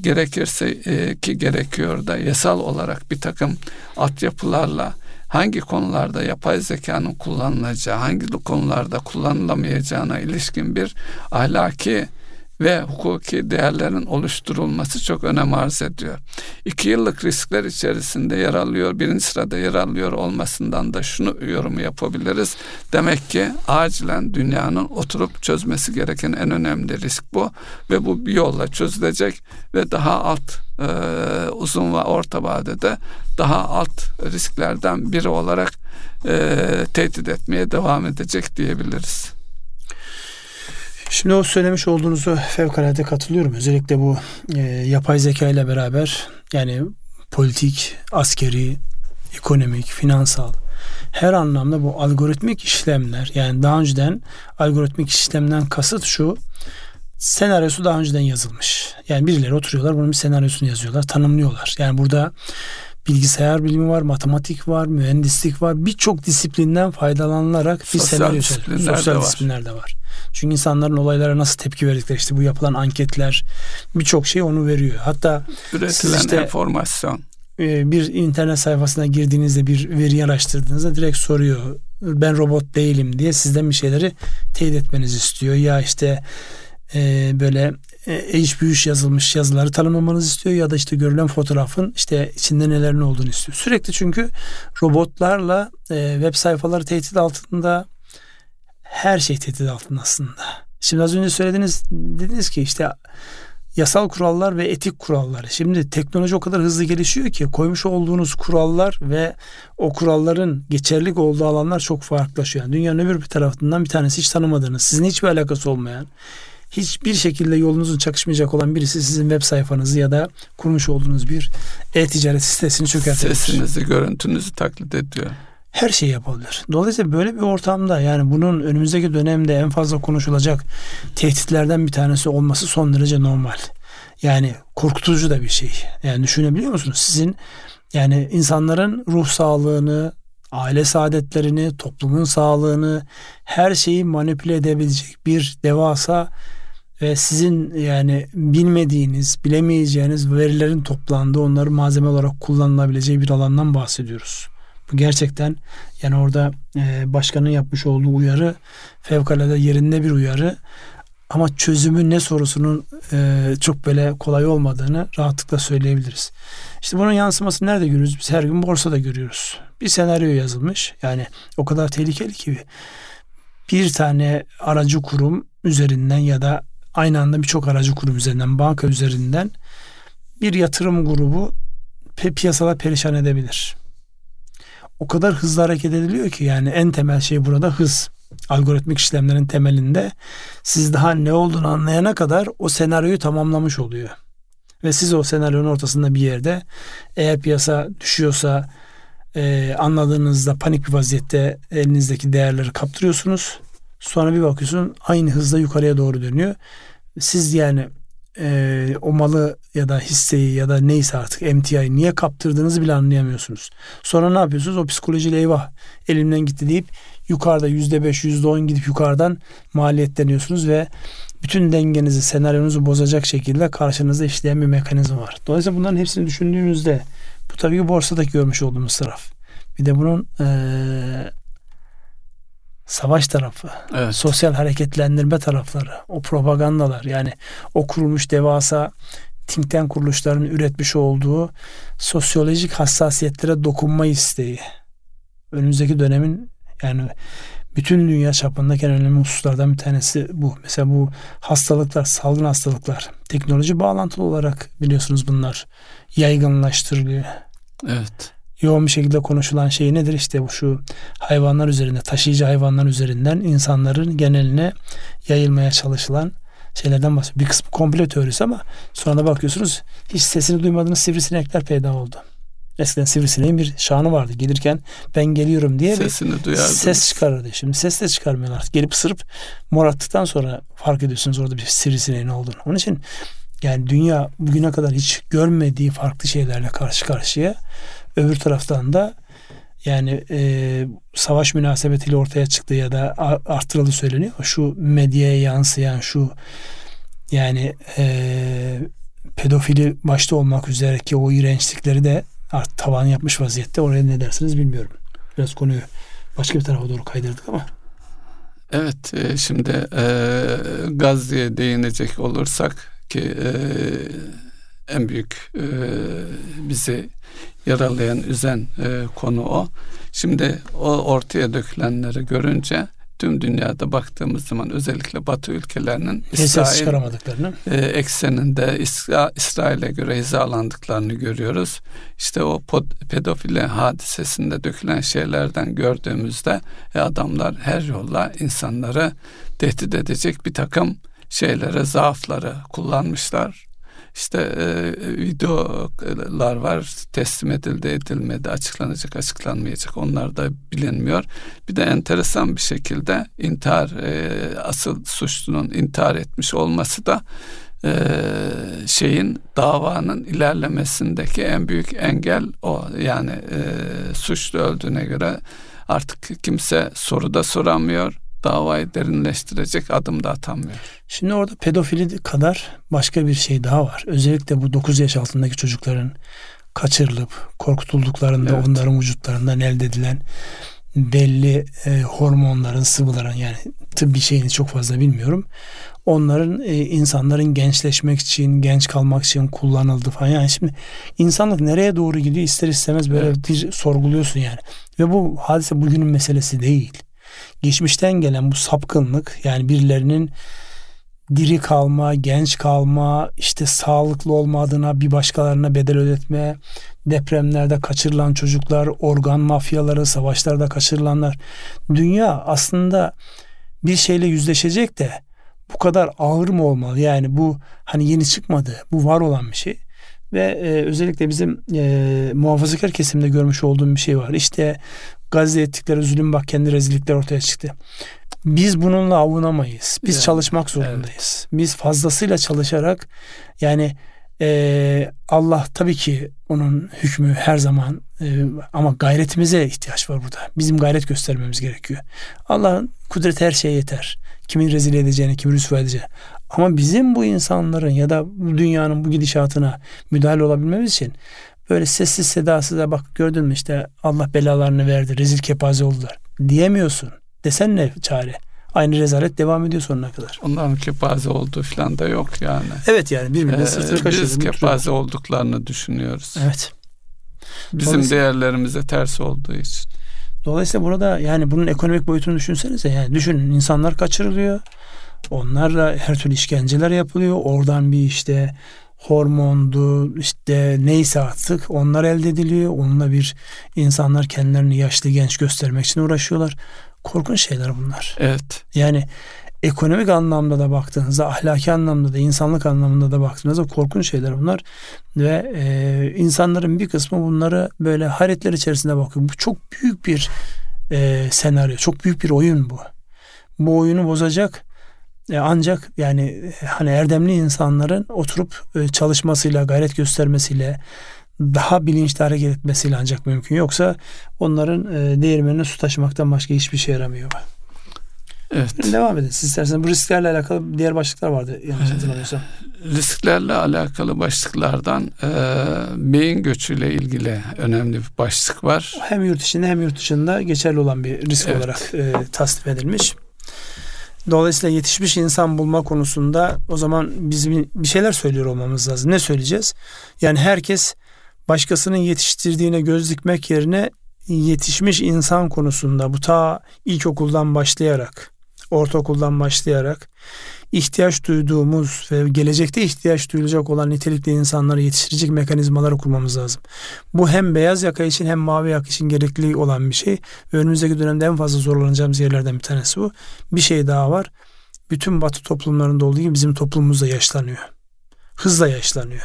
gerekirse e, ki gerekiyor da yasal olarak bir takım altyapılarla hangi konularda yapay zekanın kullanılacağı, hangi konularda kullanılamayacağına ilişkin bir ahlaki ve hukuki değerlerin oluşturulması çok önem arz ediyor. İki yıllık riskler içerisinde yer alıyor, birinci sırada yer alıyor olmasından da şunu yorumu yapabiliriz. Demek ki acilen dünyanın oturup çözmesi gereken en önemli risk bu ve bu bir yolla çözülecek ve daha alt e, uzun ve orta vadede daha alt risklerden biri olarak e, tehdit etmeye devam edecek diyebiliriz. Şimdi o söylemiş olduğunuzu fevkalade katılıyorum. Özellikle bu e, yapay zeka ile beraber yani politik, askeri, ekonomik, finansal her anlamda bu algoritmik işlemler yani daha önceden algoritmik işlemden kasıt şu senaryosu daha önceden yazılmış. Yani birileri oturuyorlar bunun bir senaryosunu yazıyorlar, tanımlıyorlar. Yani burada bilgisayar bilimi var, matematik var, mühendislik var. Birçok disiplinden faydalanılarak bir senaryo disiplinler sosyal de disiplinler de var. Çünkü insanların olaylara nasıl tepki verdikleri işte bu yapılan anketler birçok şey onu veriyor. Hatta üretilen işte, enformasyon e, bir internet sayfasına girdiğinizde bir veri araştırdığınızda direkt soruyor. Ben robot değilim diye sizden bir şeyleri teyit etmenizi istiyor. Ya işte e, böyle e, eş büyüş yazılmış yazıları tanımlamanızı istiyor ya da işte görülen fotoğrafın işte içinde nelerin olduğunu istiyor. Sürekli çünkü robotlarla e, web sayfaları tehdit altında her şey tehdit altında aslında. Şimdi az önce söylediniz dediniz ki işte yasal kurallar ve etik kurallar. Şimdi teknoloji o kadar hızlı gelişiyor ki koymuş olduğunuz kurallar ve o kuralların geçerlik olduğu alanlar çok farklılaşıyor. Yani dünyanın öbür bir tarafından bir tanesi hiç tanımadığınız, sizin hiçbir alakası olmayan, hiçbir şekilde yolunuzun çakışmayacak olan birisi sizin web sayfanızı ya da kurmuş olduğunuz bir e-ticaret sitesini çökertebilir. Sesinizi, görüntünüzü taklit ediyor her şeyi yapabilir. Dolayısıyla böyle bir ortamda yani bunun önümüzdeki dönemde en fazla konuşulacak tehditlerden bir tanesi olması son derece normal. Yani korkutucu da bir şey. Yani düşünebiliyor musunuz? Sizin yani insanların ruh sağlığını, aile saadetlerini, toplumun sağlığını, her şeyi manipüle edebilecek bir devasa ve sizin yani bilmediğiniz, bilemeyeceğiniz verilerin toplandığı, onları malzeme olarak kullanılabileceği bir alandan bahsediyoruz. Bu gerçekten yani orada e, başkanın yapmış olduğu uyarı fevkalade yerinde bir uyarı. Ama çözümü ne sorusunun e, çok böyle kolay olmadığını rahatlıkla söyleyebiliriz. İşte bunun yansıması nerede görüyoruz? Biz her gün borsada görüyoruz. Bir senaryo yazılmış. Yani o kadar tehlikeli ki bir tane aracı kurum üzerinden ya da aynı anda birçok aracı kurum üzerinden, banka üzerinden bir yatırım grubu piyasada perişan edebilir o kadar hızlı hareket ediliyor ki yani en temel şey burada hız. algoritmik işlemlerin temelinde siz daha ne olduğunu anlayana kadar o senaryoyu tamamlamış oluyor. Ve siz o senaryonun ortasında bir yerde eğer piyasa düşüyorsa e, anladığınızda panik bir vaziyette elinizdeki değerleri kaptırıyorsunuz. Sonra bir bakıyorsun aynı hızla yukarıya doğru dönüyor. Siz yani e, o malı ya da hisseyi ya da neyse artık MTI'yi niye kaptırdığınızı bile anlayamıyorsunuz. Sonra ne yapıyorsunuz? O psikolojiyle eyvah elimden gitti deyip yukarıda yüzde beş yüzde on gidip yukarıdan maliyetleniyorsunuz ve bütün dengenizi, senaryonuzu bozacak şekilde karşınızda işleyen bir mekanizma var. Dolayısıyla bunların hepsini düşündüğümüzde bu tabii ki borsadaki görmüş olduğumuz taraf. Bir de bunun ee, savaş tarafı, evet. sosyal hareketlendirme tarafları, o propagandalar yani o kurulmuş devasa think tank kuruluşlarının üretmiş olduğu sosyolojik hassasiyetlere dokunma isteği. Önümüzdeki dönemin yani bütün dünya çapındaki en önemli hususlardan bir tanesi bu. Mesela bu hastalıklar, salgın hastalıklar teknoloji bağlantılı olarak biliyorsunuz bunlar yaygınlaştırılıyor. Evet yoğun bir şekilde konuşulan şey nedir? İşte bu şu hayvanlar üzerinde, taşıyıcı hayvanlar üzerinden insanların geneline yayılmaya çalışılan şeylerden bahsediyor. Bir kısmı komple teorisi ama sonra da bakıyorsunuz hiç sesini duymadığınız sivrisinekler peyda oldu. Eskiden sivrisineğin bir şanı vardı. Gelirken ben geliyorum diye Sesini bir ses çıkarırdı. Şimdi ses de çıkarmıyorlar. Gelip ısırıp mor attıktan sonra fark ediyorsunuz orada bir sivrisineğin olduğunu. Onun için yani dünya bugüne kadar hiç görmediği farklı şeylerle karşı karşıya. Öbür taraftan da yani e, savaş münasebetiyle ortaya çıktı ya da arttırıldı söyleniyor. Şu medyaya yansıyan şu yani e, pedofili başta olmak üzere ki o iğrençlikleri de art tavan yapmış vaziyette. Oraya ne dersiniz bilmiyorum. Biraz konuyu başka bir tarafa doğru kaydırdık ama. Evet e, şimdi e, Gazze'ye değinecek olursak ki e, en büyük e, bizi yaralayan, üzen e, konu o. Şimdi o ortaya dökülenleri görünce tüm dünyada baktığımız zaman özellikle Batı ülkelerinin İsrail e, ekseninde İsra, İsrail'e göre hizalandıklarını görüyoruz. İşte o pod, pedofili hadisesinde dökülen şeylerden gördüğümüzde e, adamlar her yolla insanları tehdit edecek bir takım şeylere, zaafları kullanmışlar işte e, videolar var teslim edildi edilmedi açıklanacak açıklanmayacak onlar da bilinmiyor. Bir de enteresan bir şekilde intihar e, asıl suçlunun intihar etmiş olması da e, şeyin davanın ilerlemesindeki en büyük engel o yani e, suçlu öldüğüne göre artık kimse soru da soramıyor davayı derinleştirecek adım da atamıyor. Şimdi orada pedofili kadar başka bir şey daha var. Özellikle bu 9 yaş altındaki çocukların kaçırılıp korkutulduklarında evet. onların vücutlarından elde edilen belli e, hormonların, sıvıların yani tıbbi şeyini çok fazla bilmiyorum. Onların e, insanların gençleşmek için, genç kalmak için kullanıldı falan. Yani şimdi insanlık nereye doğru gidiyor ister istemez böyle evet. bir sorguluyorsun yani. Ve bu hadise bugünün meselesi değil geçmişten gelen bu sapkınlık yani birilerinin diri kalma, genç kalma, işte sağlıklı olmadığına bir başkalarına bedel ödetme, depremlerde kaçırılan çocuklar, organ mafyaları, savaşlarda kaçırılanlar. Dünya aslında bir şeyle yüzleşecek de bu kadar ağır mı olmalı? Yani bu hani yeni çıkmadı. Bu var olan bir şey. Ve e, özellikle bizim e, muhafazakar kesimde görmüş olduğum bir şey var. İşte Gazze ettikleri zulüm bak kendi rezillikler ortaya çıktı. Biz bununla avunamayız. Biz yani, çalışmak zorundayız. Evet. Biz fazlasıyla çalışarak yani e, Allah tabii ki onun hükmü her zaman e, ama gayretimize ihtiyaç var burada. Bizim gayret göstermemiz gerekiyor. Allah'ın kudreti her şeye yeter. Kimin rezil edeceğini, kimin rüsva edeceğini. Ama bizim bu insanların ya da bu dünyanın bu gidişatına müdahale olabilmemiz için böyle sessiz sedasız bak gördün mü işte Allah belalarını verdi rezil kepaze oldular diyemiyorsun. Desen ne çare? Aynı rezalet devam ediyor sonuna kadar. Onların kepaze olduğu falan da yok yani. Evet yani birbirine ee, sırtını kaşıdı. Biz kepaze olduklarını düşünüyoruz. Evet. Bizim değerlerimize ters olduğu için. Dolayısıyla burada yani bunun ekonomik boyutunu düşünsenize yani düşünün insanlar kaçırılıyor. Onlarla her türlü işkenceler yapılıyor. Oradan bir işte hormondu işte neyse artık onlar elde ediliyor. Onunla bir insanlar kendilerini yaşlı genç göstermek için uğraşıyorlar. Korkunç şeyler bunlar. Evet. Yani ekonomik anlamda da baktığınızda, ahlaki anlamda da, insanlık anlamında da baktığınızda korkunç şeyler bunlar. Ve e, insanların bir kısmı bunları böyle hayretler içerisinde bakıyor. Bu çok büyük bir e, senaryo, çok büyük bir oyun bu. Bu oyunu bozacak e, ancak yani hani erdemli insanların oturup e, çalışmasıyla, gayret göstermesiyle, daha bilinçli hareket etmesiyle ancak mümkün. Yoksa onların e, değirmenine su taşımaktan başka hiçbir şey yaramıyor. Evet. Devam edin. Siz isterseniz bu risklerle alakalı diğer başlıklar vardı yanlış hatırlamıyorsam. Risklerle alakalı başlıklardan e, beyin göçüyle ilgili önemli bir başlık var. Hem yurt içinde hem yurt dışında geçerli olan bir risk Evet. olarak e, tasnif edilmiş. Dolayısıyla yetişmiş insan bulma konusunda o zaman bizim bir şeyler söylüyor olmamız lazım. Ne söyleyeceğiz? Yani herkes başkasının yetiştirdiğine göz dikmek yerine yetişmiş insan konusunda bu ta ilkokuldan başlayarak, ortaokuldan başlayarak ihtiyaç duyduğumuz ve gelecekte ihtiyaç duyulacak olan nitelikli insanları yetiştirecek mekanizmaları kurmamız lazım. Bu hem beyaz yaka için hem mavi yaka için gerekli olan bir şey. Önümüzdeki dönemde en fazla zorlanacağımız yerlerden bir tanesi bu. Bir şey daha var. Bütün batı toplumlarında olduğu gibi bizim toplumumuz da yaşlanıyor. Hızla yaşlanıyor.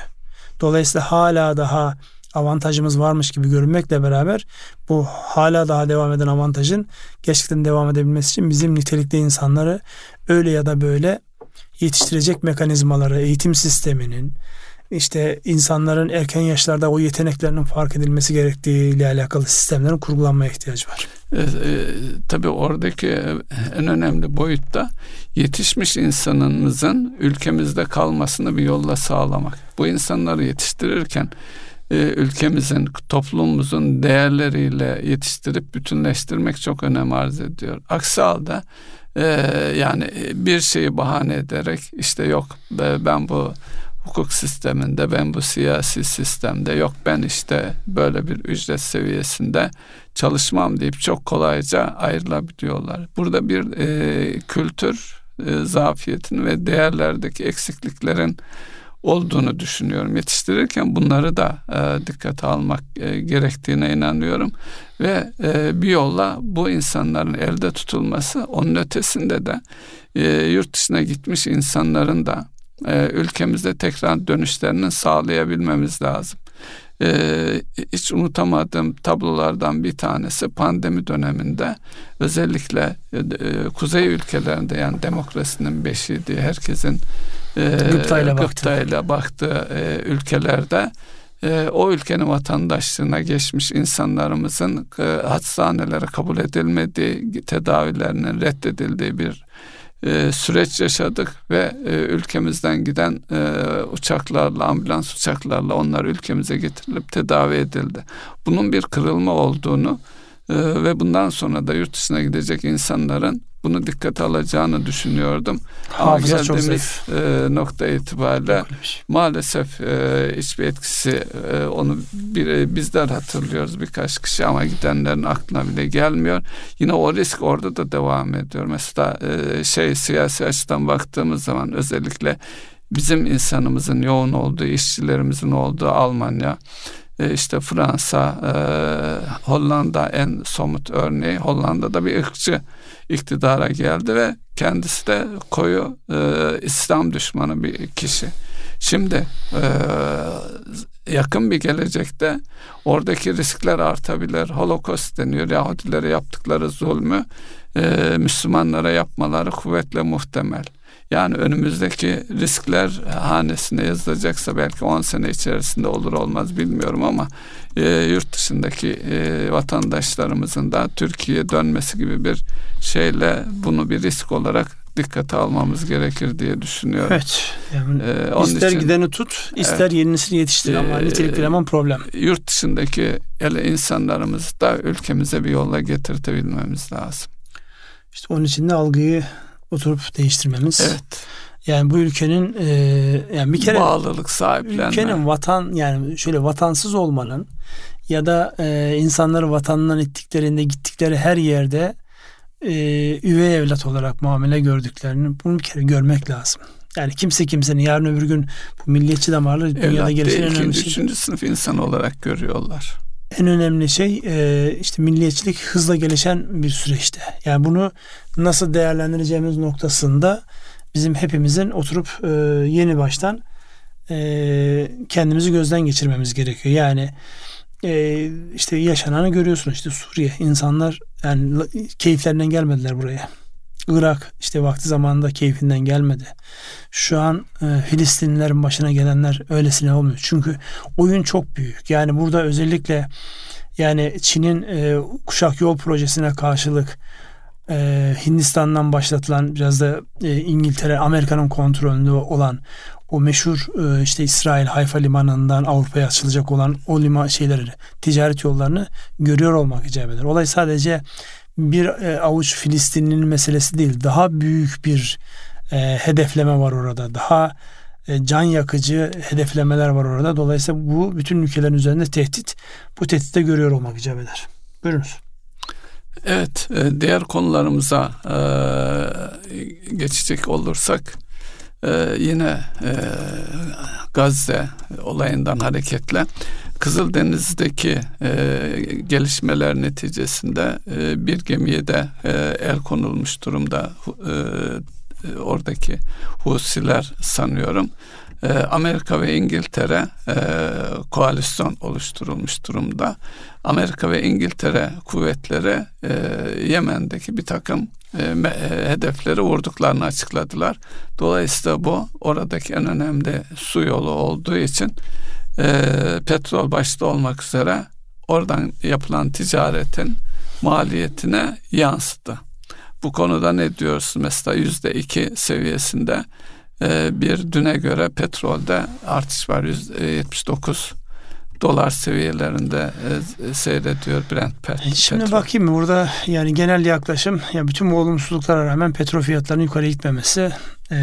Dolayısıyla hala daha avantajımız varmış gibi görünmekle beraber bu hala daha devam eden avantajın gerçekten devam edebilmesi için bizim nitelikli insanları öyle ya da böyle yetiştirecek mekanizmaları, eğitim sisteminin, işte insanların erken yaşlarda o yeteneklerinin fark edilmesi gerektiği ile alakalı sistemlerin kurgulanmaya ihtiyacı var. E, e, tabii oradaki en önemli boyutta yetişmiş insanımızın ülkemizde kalmasını bir yolla sağlamak. Bu insanları yetiştirirken e, ülkemizin, toplumumuzun değerleriyle yetiştirip bütünleştirmek çok önem arz ediyor. Aksi halde e, yani bir şeyi bahane ederek işte yok be- ben bu hukuk sisteminde ben bu siyasi sistemde yok ben işte böyle bir ücret seviyesinde çalışmam deyip çok kolayca ayrılabiliyorlar. Burada bir e, kültür e, zafiyetin ve değerlerdeki eksikliklerin olduğunu düşünüyorum. Yetiştirirken bunları da e, dikkate almak e, gerektiğine inanıyorum ve e, bir yolla bu insanların elde tutulması onun ötesinde de e, yurt dışına gitmiş insanların da e, ülkemizde tekrar dönüşlerini sağlayabilmemiz lazım. E, hiç unutamadığım tablolardan bir tanesi pandemi döneminde özellikle e, e, kuzey ülkelerinde yani demokrasinin beşiği diye herkesin e, Gıptayla baktı. gıptayla baktığı e, ülkelerde e, o ülkenin vatandaşlığına geçmiş insanlarımızın e, hastanelere kabul edilmediği, tedavilerinin reddedildiği bir e, süreç yaşadık ve e, ülkemizden giden e, uçaklarla, ambulans uçaklarla onlar ülkemize getirilip tedavi edildi. Bunun bir kırılma olduğunu e, ve bundan sonra da yurt dışına gidecek insanların bunu dikkate alacağını düşünüyordum. Ama Hafıza çok geldiğimiz e, nokta itibariyle şey. maalesef e, hiçbir etkisi e, onu bir, e, bizler hatırlıyoruz birkaç kişi ama gidenlerin aklına bile gelmiyor. Yine o risk orada da devam ediyor. Mesela e, şey siyasi açıdan baktığımız zaman özellikle bizim insanımızın yoğun olduğu, işçilerimizin olduğu Almanya, işte Fransa, e, Hollanda en somut örneği. Hollanda'da bir ırkçı iktidara geldi ve kendisi de koyu e, İslam düşmanı bir kişi. Şimdi e, yakın bir gelecekte oradaki riskler artabilir. Holocaust deniyor. Yahudilere yaptıkları zulmü e, Müslümanlara yapmaları kuvvetle muhtemel. Yani önümüzdeki riskler hanesine yazılacaksa belki 10 sene içerisinde olur olmaz bilmiyorum ama e, yurt dışındaki e, vatandaşlarımızın da Türkiye'ye dönmesi gibi bir şeyle bunu bir risk olarak dikkate almamız gerekir diye düşünüyorum. Evet. Yani Ee, onun ister için- gideni tut, ister yenisini yetiştir ama Ee, nitelikli eleman problem. Yurt dışındaki ele insanlarımızı da ülkemize bir yolla getirtebilmemiz lazım. İşte onun için de algıyı oturup değiştirmemiz. Evet. Yani bu ülkenin e, yani bir kere Bağlılık sahiplenme. ülkenin vatan yani şöyle vatansız olmanın ya da e, insanları vatanından ettiklerinde gittikleri her yerde e, üvey evlat olarak muamele gördüklerini bunu bir kere görmek lazım. Yani kimse kimsenin yarın öbür gün bu milliyetçi damarlı dünyada gelişen önemli şey. üçüncü sınıf insan olarak görüyorlar. En önemli şey e, işte milliyetçilik hızla gelişen bir süreçte. Yani bunu nasıl değerlendireceğimiz noktasında bizim hepimizin oturup e, yeni baştan e, kendimizi gözden geçirmemiz gerekiyor. Yani işte yaşananı görüyorsun işte Suriye insanlar yani keyiflerinden gelmediler buraya. Irak işte vakti zamanında keyfinden gelmedi. Şu an e, Filistinlilerin başına gelenler öylesine olmuyor. Çünkü oyun çok büyük. Yani burada özellikle yani Çin'in e, kuşak yol projesine karşılık e, Hindistan'dan başlatılan biraz da e, İngiltere, Amerika'nın kontrolünde olan o meşhur e, işte İsrail Hayfa limanından Avrupa'ya açılacak olan o liman şeyleri, ticaret yollarını görüyor olmak icap eder. Olay sadece bir e, avuç Filistinlinin meselesi değil. Daha büyük bir e, hedefleme var orada. Daha e, can yakıcı hedeflemeler var orada. Dolayısıyla bu bütün ülkelerin üzerinde tehdit. Bu tehditte görüyor olmak icap eder. Buyurunuz. Evet, e, diğer konularımıza e, geçecek olursak e, yine Gazze olayından hareketle Kızıldeniz'deki gelişmeler neticesinde bir gemiye de el konulmuş durumda oradaki Husiler sanıyorum. Amerika ve İngiltere koalisyon oluşturulmuş durumda. Amerika ve İngiltere kuvvetleri e, Yemen'deki bir takım e, e, hedefleri vurduklarını açıkladılar. Dolayısıyla bu oradaki en önemli su yolu olduğu için e, petrol başta olmak üzere oradan yapılan ticaretin maliyetine yansıdı. Bu konuda ne diyorsun? Mesela yüzde iki seviyesinde e, bir düne göre petrolde artış var. Yüzde 79 dolar seviyelerinde e, seyrediyor Brent pet, Şimdi petrol. bakayım burada yani genel yaklaşım ya bütün bu olumsuzluklara rağmen petrol fiyatlarının yukarı gitmemesi e,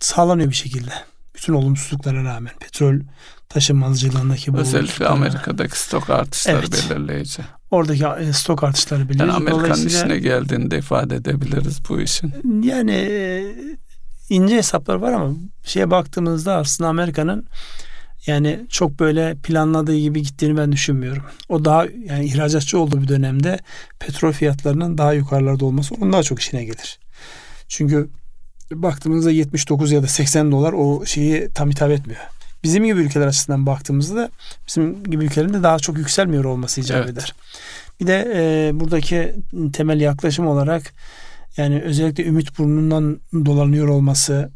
sağlanıyor bir şekilde. Bütün olumsuzluklara rağmen petrol taşımacılığındaki bu özellikle Amerika'daki stok artışları evet. belirleyici. Oradaki e, stok artışları belirleyici. Yani Amerika'nın işine geldiğinde ifade edebiliriz bu işin. Yani e, ince hesaplar var ama şeye baktığımızda aslında Amerika'nın yani çok böyle planladığı gibi gittiğini ben düşünmüyorum. O daha yani ihracatçı olduğu bir dönemde petrol fiyatlarının daha yukarılarda olması onun daha çok işine gelir. Çünkü baktığımızda 79 ya da 80 dolar o şeyi tam hitap etmiyor. Bizim gibi ülkeler açısından baktığımızda bizim gibi ülkelerin de daha çok yükselmiyor olması icap evet. eder. Bir de e, buradaki temel yaklaşım olarak yani özellikle ümit burnundan dolanıyor olması,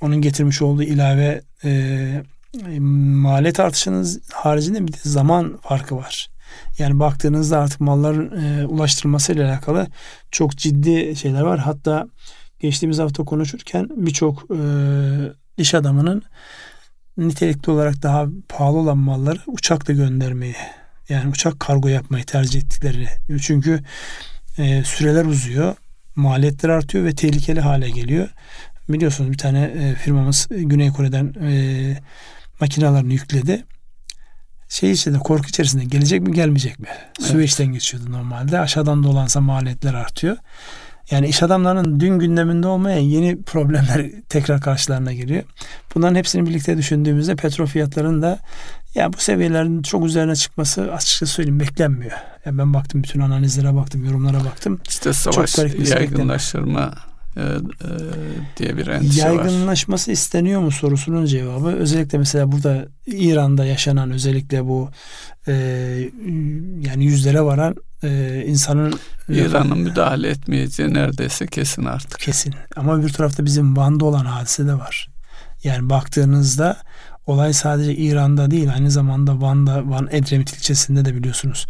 onun getirmiş olduğu ilave e, e, maliyet artışının haricinde bir de zaman farkı var. Yani baktığınızda artık malların e, ulaştırılması ile alakalı çok ciddi şeyler var. Hatta geçtiğimiz hafta konuşurken birçok e, iş adamının nitelikli olarak daha pahalı olan malları uçakla göndermeyi yani uçak kargo yapmayı tercih ettiklerini. Çünkü e, süreler uzuyor, maliyetler artıyor ve tehlikeli hale geliyor. Biliyorsunuz bir tane e, firmamız Güney Kore'den e, makinalarını yükledi. Şey içinde korku içerisinde gelecek mi gelmeyecek mi? Evet. Süveyş'ten geçiyordu normalde. Aşağıdan dolansa maliyetler artıyor. Yani iş adamlarının dün gündeminde olmayan yeni problemler tekrar karşılarına geliyor. Bunların hepsini birlikte düşündüğümüzde petrol fiyatlarının da ya bu seviyelerin çok üzerine çıkması açıkça söyleyeyim beklenmiyor. Yani ben baktım bütün analizlere baktım, yorumlara baktım. İşte savaş çok yaygınlaştırma e, e, diye bir endişe Yaygınlaşması var. isteniyor mu sorusunun cevabı özellikle mesela burada İran'da yaşanan özellikle bu e, yani yüzlere varan e, insanın İran'ın müdahale etmeyeceği neredeyse kesin artık. Kesin. Ama bir tarafta bizim Van'da olan hadise de var. Yani baktığınızda olay sadece İran'da değil aynı zamanda Van'da Van Edremit ilçesinde de biliyorsunuz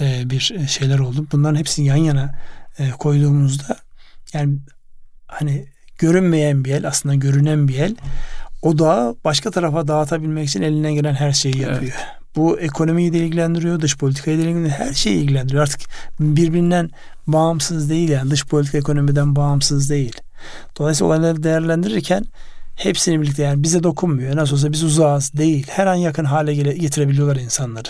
e, bir şeyler oldu. Bunların hepsini yan yana e, koyduğumuzda yani hani görünmeyen bir el aslında görünen bir el o dağı başka tarafa dağıtabilmek için elinden gelen her şeyi yapıyor. Evet. Bu ekonomiyi de ilgilendiriyor, dış politikayı da ilgilendiriyor, her şeyi ilgilendiriyor. Artık birbirinden bağımsız değil yani dış politika ekonomiden bağımsız değil. Dolayısıyla olayları değerlendirirken hepsini birlikte yani bize dokunmuyor. Nasıl olsa biz uzağız değil. Her an yakın hale getirebiliyorlar insanları.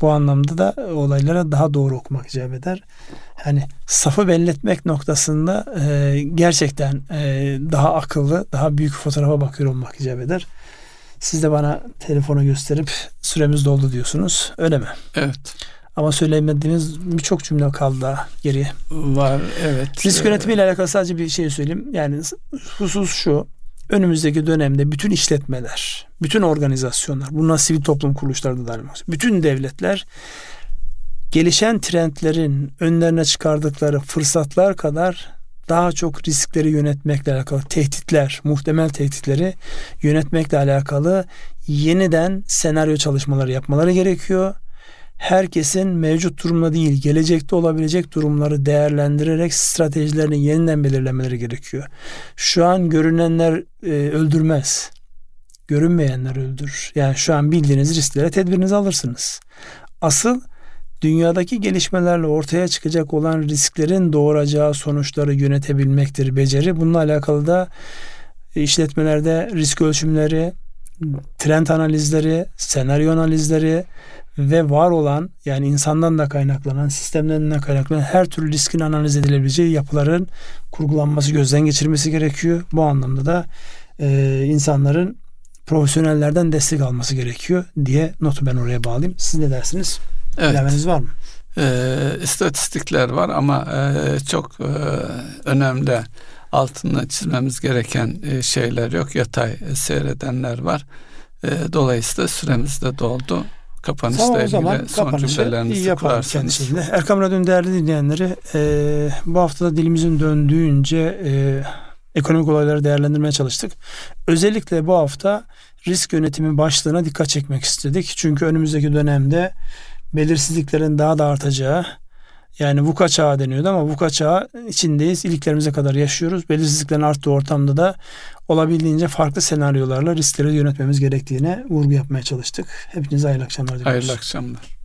Bu anlamda da olaylara daha doğru okumak icap eder. Yani safı belletmek noktasında e, gerçekten e, daha akıllı, daha büyük fotoğrafa bakıyor olmak icap eder. Siz de bana telefonu gösterip süremiz doldu diyorsunuz. Öyle mi? Evet. Ama söylemediğiniz birçok cümle kaldı daha geriye. Var evet. Risk yönetimiyle alakalı sadece bir şey söyleyeyim. Yani husus şu. Önümüzdeki dönemde bütün işletmeler, bütün organizasyonlar, bunlar sivil toplum kuruluşları da dahil bütün devletler gelişen trendlerin önlerine çıkardıkları fırsatlar kadar daha çok riskleri yönetmekle alakalı tehditler, muhtemel tehditleri yönetmekle alakalı yeniden senaryo çalışmaları yapmaları gerekiyor. Herkesin mevcut durumda değil, gelecekte olabilecek durumları değerlendirerek stratejilerini yeniden belirlemeleri gerekiyor. Şu an görünenler e, öldürmez. Görünmeyenler öldürür. Yani şu an bildiğiniz risklere tedbirinizi alırsınız. Asıl dünyadaki gelişmelerle ortaya çıkacak olan risklerin doğuracağı sonuçları yönetebilmektir beceri. Bununla alakalı da işletmelerde risk ölçümleri, trend analizleri, senaryo analizleri ve var olan yani insandan da kaynaklanan, sistemden de kaynaklanan her türlü riskin analiz edilebileceği yapıların kurgulanması, gözden geçirmesi gerekiyor. Bu anlamda da e, insanların profesyonellerden destek alması gerekiyor diye notu ben oraya bağlayayım. Siz ne dersiniz? Evet. Bilemeniz var mı? E, istatistikler var ama e, çok e, önemli altını çizmemiz gereken e, şeyler yok. Yatay seyredenler var. E, dolayısıyla süremiz de doldu. Kapanışla tamam, ilgili zaman son cümlelerinizi kurarsanız. Erkam Radyo'nun değerli dinleyenleri e, bu haftada dilimizin döndüğünce e, ekonomik olayları değerlendirmeye çalıştık. Özellikle bu hafta risk yönetimi başlığına dikkat çekmek istedik. Çünkü önümüzdeki dönemde belirsizliklerin daha da artacağı yani VUKA çağı deniyordu ama VUKA çağı içindeyiz. İliklerimize kadar yaşıyoruz. Belirsizliklerin arttığı ortamda da olabildiğince farklı senaryolarla riskleri yönetmemiz gerektiğine vurgu yapmaya çalıştık. Hepinize hayırlı akşamlar diliyoruz. Hayırlı akşamlar.